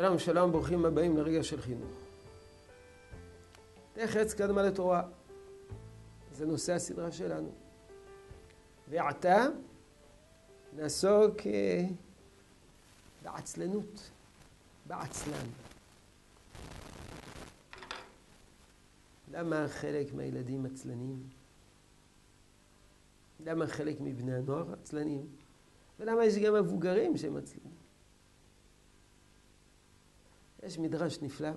שלום שלום, ברוכים הבאים לרגע של חינוך. תחץ קדמה לתורה. זה נושא הסדרה שלנו. ועתה נעסוק אה, בעצלנות, בעצלן. למה חלק מהילדים עצלנים? למה חלק מבני הנוער עצלנים? ולמה יש גם מבוגרים שהם עצלנים? יש מדרש נפלא,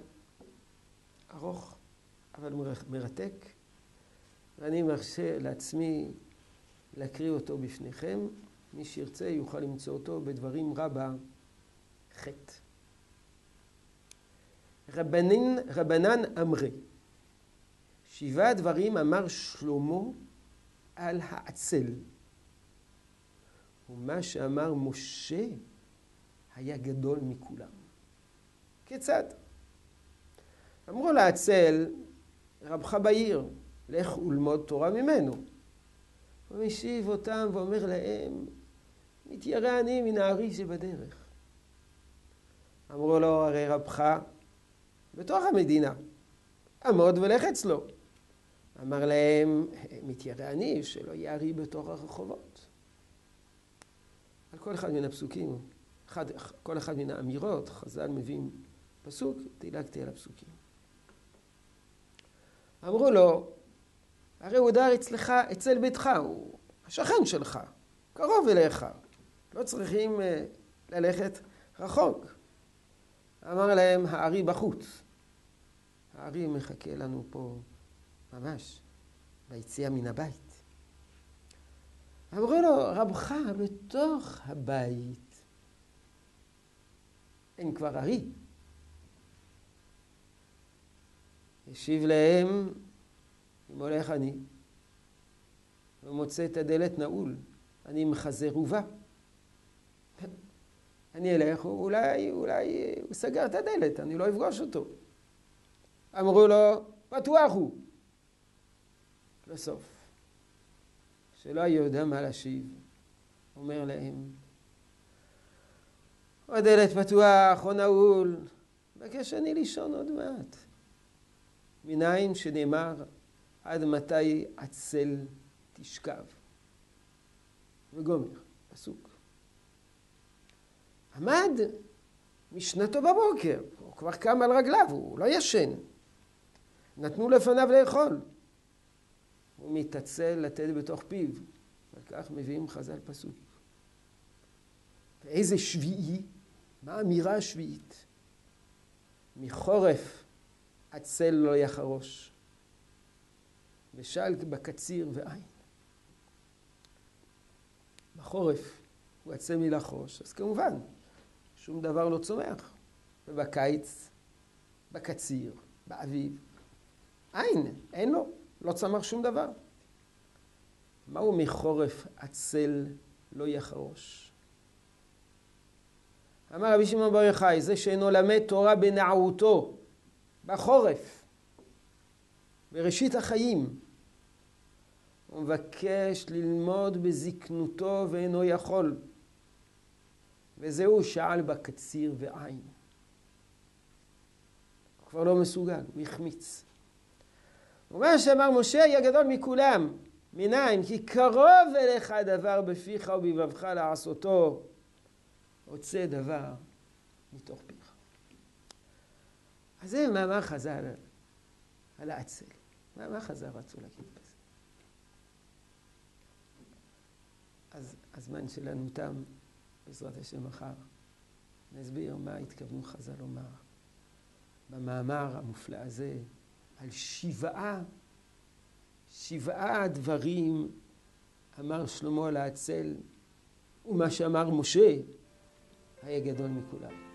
ארוך, אבל מרתק, ואני מרשה לעצמי להקריא אותו בפניכם. מי שירצה יוכל למצוא אותו בדברים רבה ח'. רבנין, רבנן אמרי, שבעה דברים אמר שלמה על העצל. ומה שאמר משה היה גדול מכולם. כיצד? אמרו לעצל, רבך בעיר, לך ולמוד תורה ממנו. הוא משיב אותם ואומר להם, מתיירא אני מן הארי שבדרך. אמרו לו, הרי רבך בתוך המדינה, עמוד ולך אצלו. אמר להם, מתיירא אני שלא ארי בתוך הרחובות. על כל אחד מן הפסוקים, אחד, כל אחד מן האמירות, חז"ל מביאים פסוק, דילגתי על הפסוקים. אמרו לו, הרי הוא דר אצלך, אצל ביתך, הוא השכן שלך, קרוב אליך, לא צריכים uh, ללכת רחוק. אמר להם, הארי בחוץ. הארי מחכה לנו פה ממש, ביציאה מן הבית. אמרו לו, רבך בתוך הבית, אין כבר ארי. השיב להם, אם הולך אני, ומוצא את הדלת נעול, אני מחזר ובא. אני אלך, אולי, אולי הוא סגר את הדלת, אני לא אפגוש אותו. אמרו לו, פתוח הוא. בסוף, שלא היה יודע מה להשיב, אומר להם, הדלת פתוח או נעול, מבקש אני לישון עוד מעט. מניין שנאמר עד מתי עצל תשכב. וגומר, פסוק. עמד משנתו בבוקר, הוא כבר קם על רגליו, הוא לא ישן. נתנו לפניו לאכול. הוא מתעצל לתת בתוך פיו. וכך מביאים חז"ל פסוק. ואיזה שביעי? מה האמירה השביעית? מחורף עצל לא יחרוש, ושל בקציר ועין. בחורף הוא עצל מלחרוש, אז כמובן, שום דבר לא צומח. ובקיץ, בקציר, באביב, אין, אין לו, לא צמח שום דבר. מהו מחורף עצל לא יחרוש? אמר רבי שמעון בר יוחאי, זה שאינו למד תורה בנערותו, בחורף, בראשית החיים. הוא מבקש ללמוד בזקנותו ואינו יכול. וזהו שאל בקציר ועין. הוא כבר לא מסוגל, הוא החמיץ. ומה שאמר משה היה גדול מכולם. מנין? כי קרוב אליך הדבר בפיך ובבבך לעשותו. רוצה דבר מתוך פיך. אז זה מאמר חז"ל על האצל. מה חז"ל רצו להגיד בזה? אז הזמן שלנו תם, בעזרת השם מחר. נסביר מה התכוונו חז"ל לומר במאמר המופלא הזה על שבעה, שבעה דברים אמר שלמה על האצל, ומה שאמר משה היה גדול מכולם.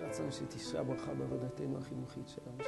רצון שתשרה ברכה בעבודתנו החינוכית שלנו.